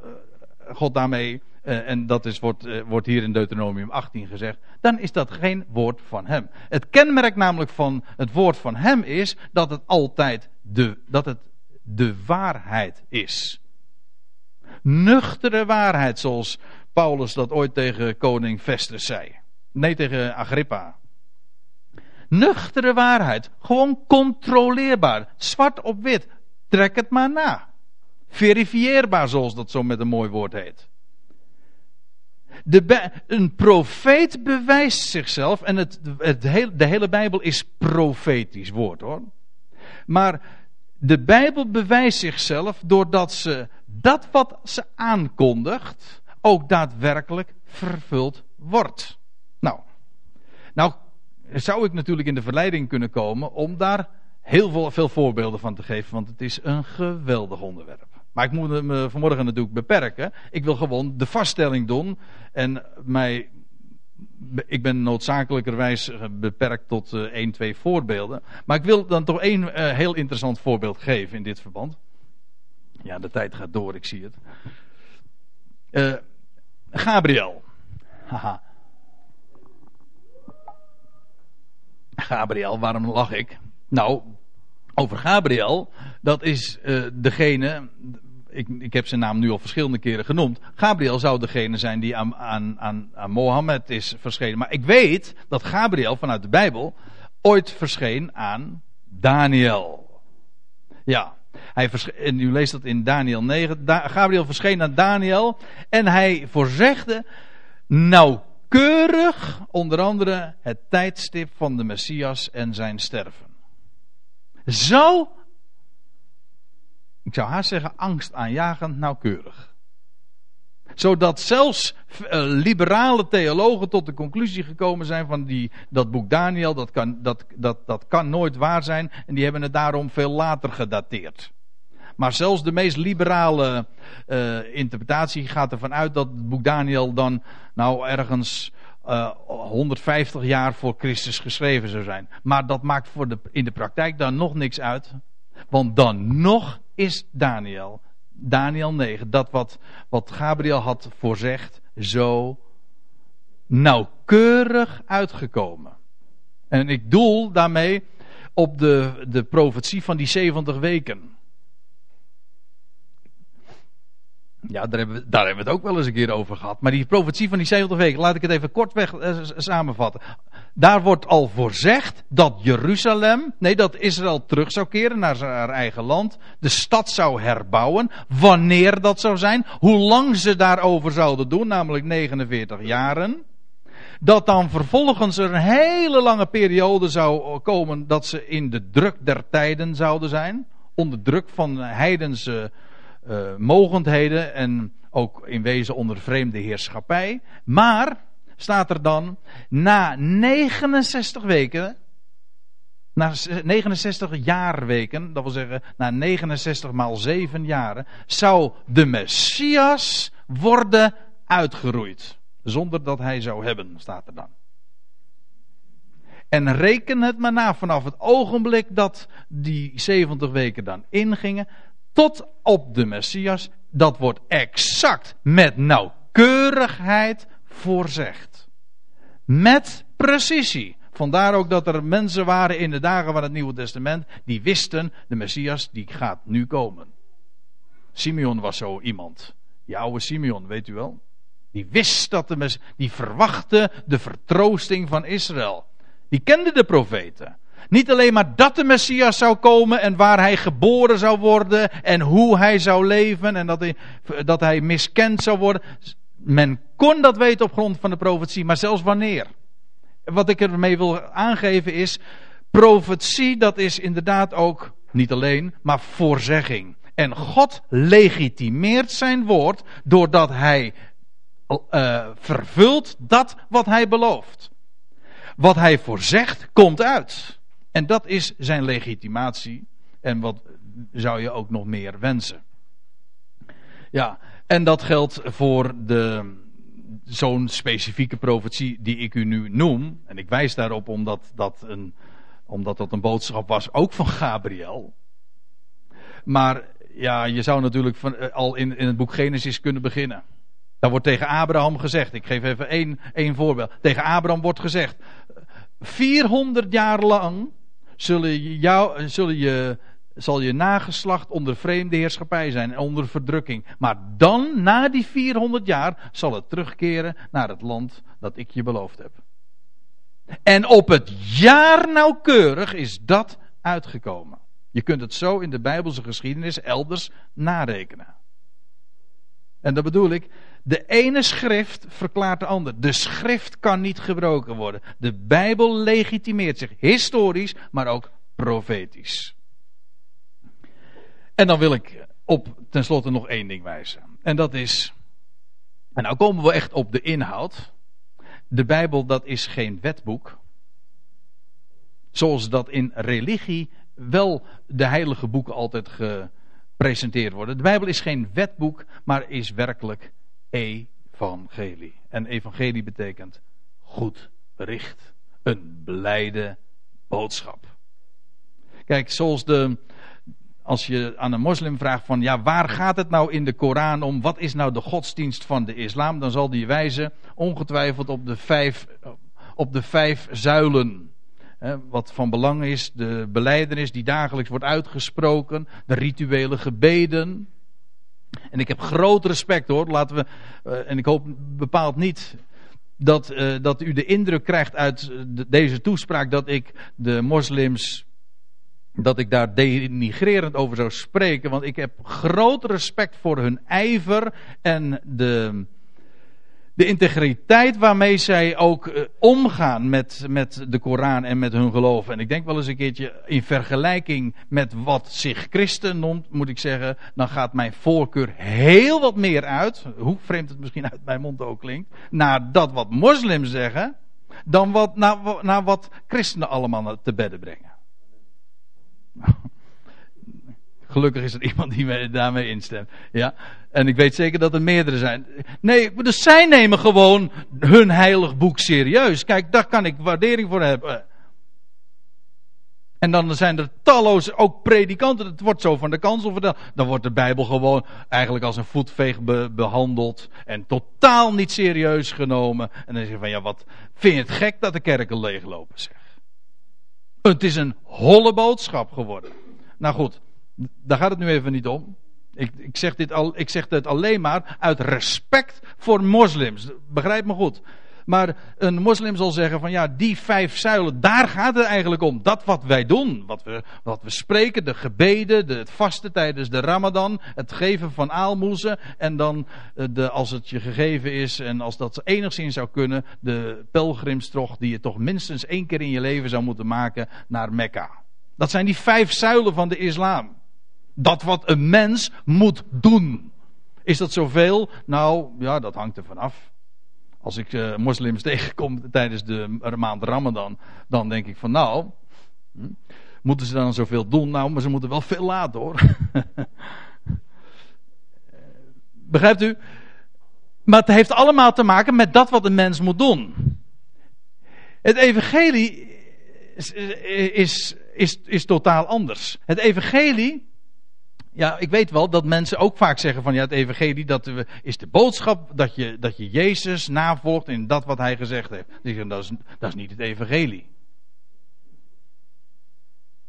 God daarmee, uh, en dat is, wordt, wordt hier in Deuteronomium 18 gezegd, dan is dat geen woord van hem. Het kenmerk namelijk van het woord van hem is dat het altijd de, dat het de waarheid is. Nuchtere waarheid, zoals Paulus dat ooit tegen koning Festus zei. Nee, tegen Agrippa. Nuchtere waarheid. Gewoon controleerbaar. Zwart op wit. Trek het maar na. Verifieerbaar, zoals dat zo met een mooi woord heet. De een profeet bewijst zichzelf. En het, het de hele Bijbel is profetisch woord hoor. Maar de Bijbel bewijst zichzelf doordat ze dat wat ze aankondigt ook daadwerkelijk vervuld wordt. Nou, nou zou ik natuurlijk in de verleiding kunnen komen om daar heel veel, veel voorbeelden van te geven, want het is een geweldig onderwerp. Maar ik moet me vanmorgen natuurlijk beperken. Ik wil gewoon de vaststelling doen en mij ik ben noodzakelijkerwijs beperkt tot uh, één, twee voorbeelden. Maar ik wil dan toch één heel interessant voorbeeld geven in dit verband. Ja, de tijd gaat door, ik zie het. Uh, Gabriel. Haha. Gabriel, waarom lach ik? Nou, over Gabriel, dat is uh, degene, ik, ik heb zijn naam nu al verschillende keren genoemd. Gabriel zou degene zijn die aan, aan, aan, aan Mohammed is verschenen. Maar ik weet dat Gabriel vanuit de Bijbel ooit verscheen aan Daniel. Ja, hij en u leest dat in Daniel 9. Da Gabriel verscheen aan Daniel en hij voorzegde nou keurig onder andere het tijdstip van de Messias en zijn sterven. Zo, ik zou haast zeggen, angstaanjagend nauwkeurig. Zodat zelfs uh, liberale theologen tot de conclusie gekomen zijn van die, dat boek Daniel, dat kan, dat, dat, dat kan nooit waar zijn. En die hebben het daarom veel later gedateerd. Maar zelfs de meest liberale uh, interpretatie gaat ervan uit dat het boek Daniel dan nou ergens uh, eh, 150 jaar voor Christus geschreven zou zijn. Maar dat maakt voor de, in de praktijk dan nog niks uit. Want dan nog is Daniel, Daniel 9, dat wat, wat Gabriel had voorzegd, zo nauwkeurig uitgekomen. En ik doel daarmee op de, de profetie van die 70 weken. Ja, daar hebben, we, daar hebben we het ook wel eens een keer over gehad. Maar die profetie van die 70 weken, laat ik het even kortweg eh, samenvatten. Daar wordt al voorzegd dat Jeruzalem, nee, dat Israël terug zou keren naar zijn eigen land. De stad zou herbouwen. Wanneer dat zou zijn. Hoe lang ze daarover zouden doen, namelijk 49 jaren. Dat dan vervolgens er een hele lange periode zou komen dat ze in de druk der tijden zouden zijn. Onder druk van heidense uh, mogendheden en ook in wezen onder vreemde heerschappij. Maar, staat er dan, na 69 weken, na 69 jaarweken, dat wil zeggen na 69 maal 7 jaren, zou de Messias worden uitgeroeid. Zonder dat hij zou hebben, staat er dan. En reken het maar na vanaf het ogenblik dat die 70 weken dan ingingen, tot op de Messias. Dat wordt exact met nauwkeurigheid voorzegd. Met precisie. Vandaar ook dat er mensen waren in de dagen van het Nieuwe Testament die wisten, de Messias die gaat nu komen. Simeon was zo iemand. Die oude Simeon, weet u wel? Die wist dat de Messias, die verwachtte de vertroosting van Israël. Die kende de profeten. Niet alleen maar dat de Messias zou komen en waar hij geboren zou worden en hoe hij zou leven en dat hij, dat hij miskend zou worden. Men kon dat weten op grond van de profetie, maar zelfs wanneer. Wat ik ermee wil aangeven is, profetie dat is inderdaad ook niet alleen, maar voorzegging. En God legitimeert zijn woord doordat hij uh, vervult dat wat hij belooft. Wat hij voorzegt, komt uit. En dat is zijn legitimatie. En wat zou je ook nog meer wensen? Ja, en dat geldt voor de, zo'n specifieke profetie die ik u nu noem. En ik wijs daarop omdat dat een, omdat dat een boodschap was ook van Gabriel. Maar ja, je zou natuurlijk van, eh, al in, in het boek Genesis kunnen beginnen. Daar wordt tegen Abraham gezegd. Ik geef even één, één voorbeeld. Tegen Abraham wordt gezegd: 400 jaar lang zullen, jou, zullen je, zal je nageslacht onder vreemde heerschappij zijn en onder verdrukking. Maar dan, na die 400 jaar, zal het terugkeren naar het land dat ik je beloofd heb. En op het jaar nauwkeurig is dat uitgekomen. Je kunt het zo in de Bijbelse geschiedenis elders narekenen. En dat bedoel ik, de ene schrift verklaart de ander. De schrift kan niet gebroken worden. De Bijbel legitimeert zich historisch, maar ook profetisch. En dan wil ik op tenslotte nog één ding wijzen. En dat is. En nou komen we echt op de inhoud. De Bijbel, dat is geen wetboek. Zoals dat in religie wel de heilige boeken altijd gepresenteerd worden. De Bijbel is geen wetboek, maar is werkelijk evangelie. En evangelie betekent goed bericht. Een blijde boodschap. Kijk, zoals de, als je aan een moslim vraagt van ja, waar gaat het nou in de Koran om? Wat is nou de godsdienst van de islam? Dan zal die wijzen ongetwijfeld op de vijf, op de vijf zuilen. Wat van belang is, de beleidenis die dagelijks wordt uitgesproken, de rituele gebeden. En ik heb groot respect hoor, laten we, eh, en ik hoop bepaald niet dat, uh, dat u de indruk krijgt uit deze toespraak dat ik de moslims dat ik daar denigrerend over zou spreken, want ik heb groot respect voor hun ijver en de, de integriteit waarmee zij ook uh, omgaan met, met de Koran en met hun geloof. En ik denk wel eens een keertje in vergelijking met wat zich christen noemt, moet ik zeggen, dan gaat mijn voorkeur heel wat meer uit, hoe vreemd het misschien uit mijn mond ook klinkt, naar dat wat moslims zeggen, dan wat, naar, naar wat christenen allemaal te bedden brengen. Gelukkig is er iemand die daarmee instemt. Ja. En ik weet zeker dat er meerdere zijn. Nee, dus zij nemen gewoon hun heilig boek serieus. Kijk, daar kan ik waardering voor hebben. En dan zijn er talloze, ook predikanten, het wordt zo van de kansel verteld. Dan wordt de Bijbel gewoon eigenlijk als een voetveeg behandeld. En totaal niet serieus genomen. En dan zeg je van, ja wat, vind je het gek dat de kerken leeglopen, zeg. Het is een holle boodschap geworden. Nou goed, daar gaat het nu even niet om. Ik, ik, zeg dit al, ik zeg dit alleen maar uit respect voor moslims. Begrijp me goed. Maar een moslim zal zeggen van ja, die vijf zuilen, daar gaat het eigenlijk om. Dat wat wij doen, wat we, wat we spreken, de gebeden, de, het vasten tijdens de ramadan, het geven van aalmoezen en dan eh, de, als het je gegeven is en als dat enigszins zou kunnen, de pelgrimstocht die je toch minstens één keer in je leven zou moeten maken naar Mekka. Dat zijn die vijf zuilen van de islam. Dat wat een mens moet doen. Is dat zoveel? Nou, ja, dat hangt er vanaf. Als ik uh, moslims tegenkom tijdens de maand Ramadan, dan denk ik van nou, hm, moeten ze dan zoveel doen? Nou, maar ze moeten wel veel laten hoor. Begrijpt u? Maar het heeft allemaal te maken met dat wat een mens moet doen. Het evangelie is, is, is, is totaal anders. Het evangelie ja, ik weet wel dat mensen ook vaak zeggen van ja, het evangelie dat is de boodschap dat je, dat je Jezus navolgt in dat wat hij gezegd heeft. Die zeggen dat is, dat is niet het evangelie.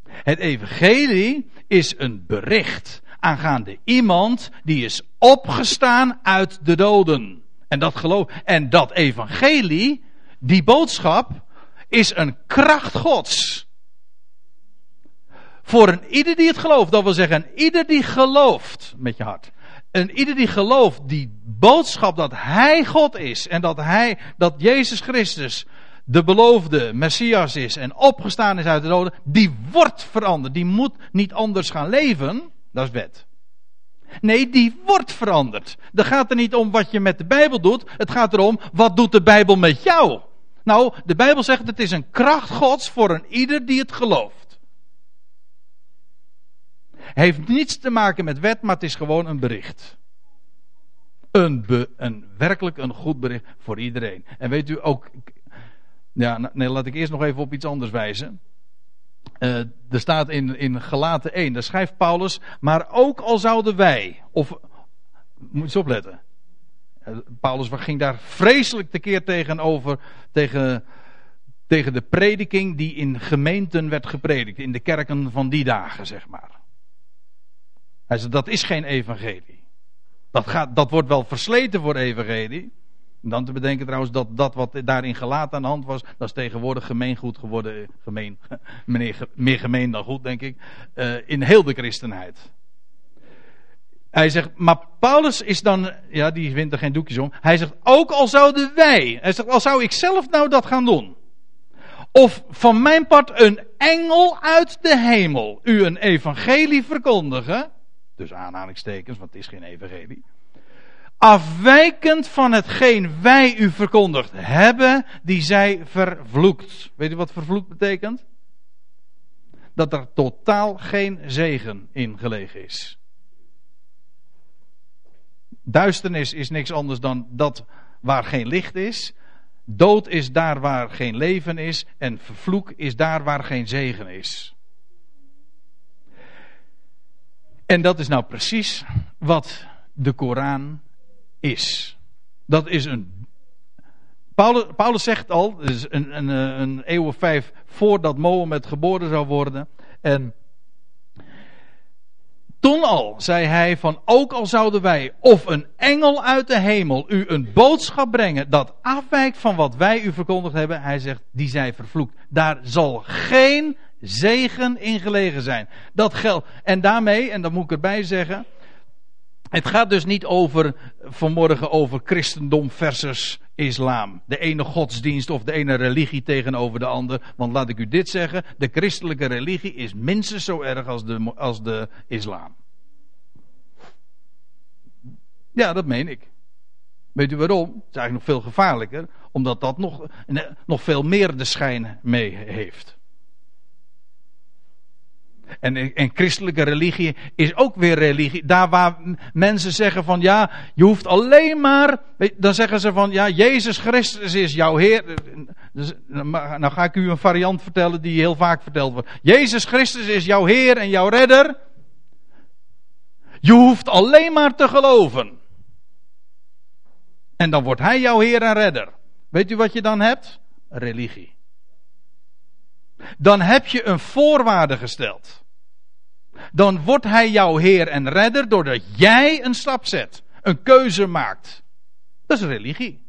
Het evangelie is een bericht aangaande iemand die is opgestaan uit de doden. En dat geloof, en dat evangelie, die boodschap, is een kracht Gods. Voor een ieder die het gelooft, dat wil zeggen, ieder die gelooft met je hart. Een ieder die gelooft, die boodschap dat Hij God is en dat Hij, dat Jezus Christus de beloofde Messias is en opgestaan is uit de doden, die wordt veranderd. Die moet niet anders gaan leven, dat is wet. Nee, die wordt veranderd. Het gaat er niet om wat je met de Bijbel doet, het gaat erom wat doet de Bijbel met jou. Nou, de Bijbel zegt het is een kracht Gods voor een ieder die het gelooft. Heeft niets te maken met wet, maar het is gewoon een bericht. Een, een werkelijk een goed bericht voor iedereen. En weet u ook. Ja, nee, laat ik eerst nog even op iets anders wijzen. Uh, er staat in, in Galaten 1, daar schrijft Paulus. Maar ook al zouden wij. Of. Moet eens opletten. Uh, Paulus ging daar vreselijk tekeer tegenover. Tegen, tegen de prediking die in gemeenten werd gepredikt. In de kerken van die dagen, zeg maar. Hij dat is geen evangelie. Dat, gaat, dat wordt wel versleten voor evangelie. dan te bedenken trouwens dat dat wat daarin gelaten aan de hand was, dat is tegenwoordig gemeengoed geworden. Gemeen, meneer, meer gemeen dan goed, denk ik. Uh, in heel de christenheid. Hij zegt, maar Paulus is dan, ja, die wint er geen doekjes om. Hij zegt, ook al zouden wij, hij zegt, al zou ik zelf nou dat gaan doen. Of van mijn part een engel uit de hemel u een evangelie verkondigen dus aanhalingstekens, want het is geen evangelie. Afwijkend van hetgeen wij u verkondigd hebben, die zij vervloekt. Weet u wat vervloekt betekent? Dat er totaal geen zegen in gelegen is. Duisternis is niks anders dan dat waar geen licht is. Dood is daar waar geen leven is. En vervloek is daar waar geen zegen is. En dat is nou precies wat de Koran is. Dat is een. Paulus, Paulus zegt al, dus een, een, een eeuw of vijf voordat Mohammed geboren zou worden. En toen al zei hij van ook al zouden wij of een engel uit de hemel u een boodschap brengen dat afwijkt van wat wij u verkondigd hebben. Hij zegt die zij vervloekt. Daar zal geen zegen in gelegen zijn. Dat geldt. En daarmee, en dat moet ik erbij zeggen. Het gaat dus niet over vanmorgen over christendom versus islam. De ene godsdienst of de ene religie tegenover de ander. Want laat ik u dit zeggen: de christelijke religie is minstens zo erg als de, als de islam. Ja, dat meen ik. Weet u waarom? Het is eigenlijk nog veel gevaarlijker, omdat dat nog, nog veel meer de schijn mee heeft. En, christelijke religie is ook weer religie. Daar waar mensen zeggen van ja, je hoeft alleen maar. Dan zeggen ze van ja, Jezus Christus is jouw Heer. Dus, nou ga ik u een variant vertellen die heel vaak verteld wordt. Jezus Christus is jouw Heer en jouw Redder. Je hoeft alleen maar te geloven. En dan wordt Hij jouw Heer en Redder. Weet u wat je dan hebt? Religie. Dan heb je een voorwaarde gesteld dan wordt hij jouw Heer en Redder doordat jij een stap zet, een keuze maakt. Dat is religie.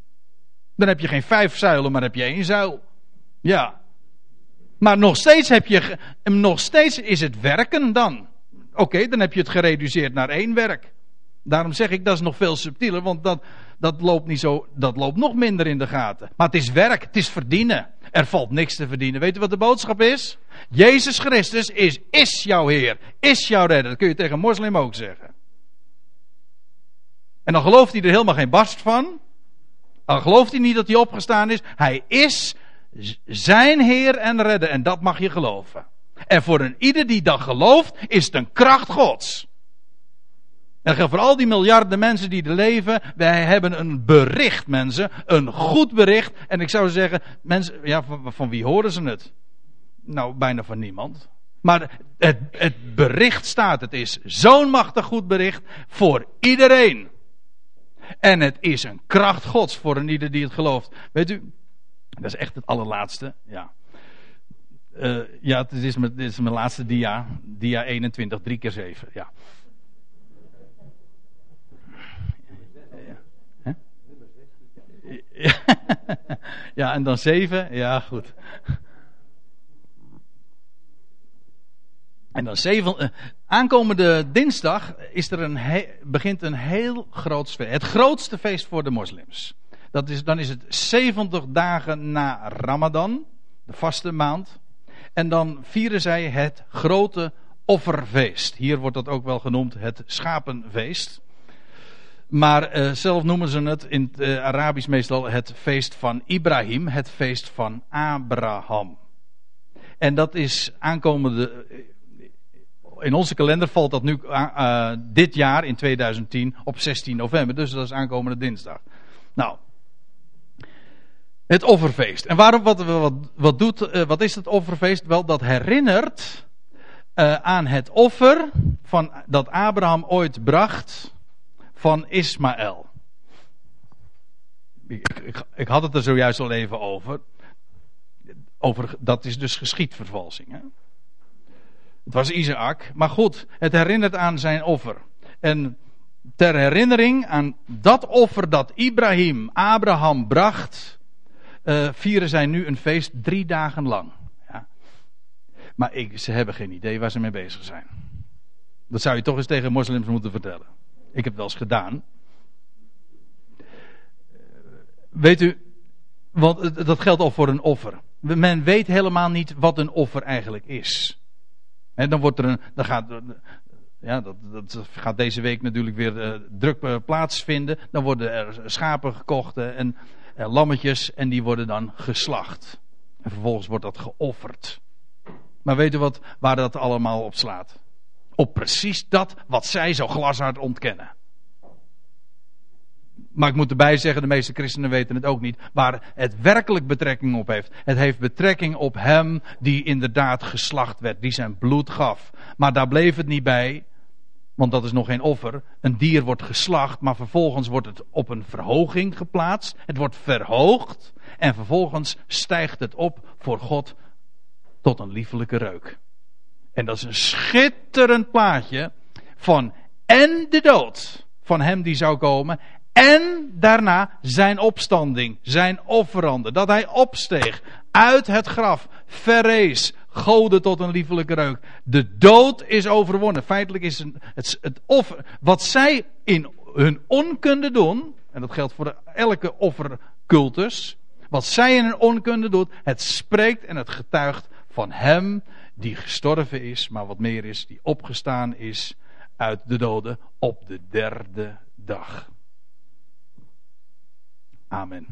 Dan heb je geen vijf zuilen, maar heb je één zuil. Ja. Maar nog steeds, heb je, nog steeds is het werken dan. Oké, dan heb je het gereduceerd naar één werk. Daarom zeg ik dat is nog veel subtieler, want dat, dat loopt niet zo, dat loopt nog minder in de gaten. Maar het is werk, het is verdienen. Er valt niks te verdienen. Weet u wat de boodschap is? Jezus Christus is, is jouw Heer, is jouw redder. Dat kun je tegen een moslim ook zeggen. En dan gelooft hij er helemaal geen barst van. Dan gelooft hij niet dat hij opgestaan is. Hij is zijn Heer en redder. En dat mag je geloven. En voor een ieder die dat gelooft, is het een kracht Gods. En voor al die miljarden mensen die er leven. Wij hebben een bericht, mensen. Een goed bericht. En ik zou zeggen, mensen, ja, van wie horen ze het? Nou, bijna van niemand. Maar het, het bericht staat. Het is zo'n machtig goed bericht voor iedereen. En het is een kracht Gods voor een ieder die het gelooft. Weet u, dat is echt het allerlaatste. Ja. Uh, ja, het is, mijn, dit is mijn laatste dia. Dia 21, 3 keer 7. Ja. Ja, en dan 7. Ja, goed. En dan zeven, uh, aankomende dinsdag is er een begint een heel groot feest. Het grootste feest voor de moslims. Dat is, dan is het 70 dagen na Ramadan, de vaste maand. En dan vieren zij het grote offerfeest. Hier wordt dat ook wel genoemd het schapenfeest. Maar uh, zelf noemen ze het in het uh, Arabisch meestal het feest van Ibrahim, het feest van Abraham. En dat is aankomende. In onze kalender valt dat nu uh, dit jaar in 2010 op 16 november, dus dat is aankomende dinsdag. Nou, het offerfeest. En waarom, wat, wat, doet, wat is het offerfeest? Wel, dat herinnert aan het offer van, dat Abraham ooit bracht van Ismaël. Ik, ik, ik, had het er zojuist al even over. over dat is dus geschiedvervalsing. Hè? Het was Isaac, maar goed, het herinnert aan zijn offer. En ter herinnering aan dat offer dat Ibrahim, Abraham bracht, uh, vieren zij nu een feest drie dagen lang. Ja. Maar ik, ze hebben geen idee waar ze mee bezig zijn. Dat zou je toch eens tegen moslims moeten vertellen. Ik heb het wel eens gedaan. Weet u, want dat geldt al voor een offer. Men weet helemaal niet wat een offer eigenlijk is. En dan wordt er een. Dan gaat, ja, dat, dat gaat deze week natuurlijk weer uh, druk uh, plaatsvinden. Dan worden er schapen gekocht en uh, lammetjes en die worden dan geslacht. En vervolgens wordt dat geofferd. Maar weet u wat, waar dat allemaal op slaat? Op precies dat wat zij zo glashard ontkennen. Maar ik moet erbij zeggen, de meeste christenen weten het ook niet, waar het werkelijk betrekking op heeft. Het heeft betrekking op hem die inderdaad geslacht werd, die zijn bloed gaf. Maar daar bleef het niet bij, want dat is nog geen offer. Een dier wordt geslacht, maar vervolgens wordt het op een verhoging geplaatst. Het wordt verhoogd en vervolgens stijgt het op voor God tot een liefelijke reuk. En dat is een schitterend plaatje van en de dood van hem die zou komen. En daarna zijn opstanding, zijn offerande. Dat hij opsteeg uit het graf, verrees, goden tot een liefelijke reuk. De dood is overwonnen. Feitelijk is het, het offer, wat zij in hun onkunde doen, en dat geldt voor elke offercultus, wat zij in hun onkunde doen, het spreekt en het getuigt van hem die gestorven is, maar wat meer is, die opgestaan is uit de doden op de derde dag. Amen.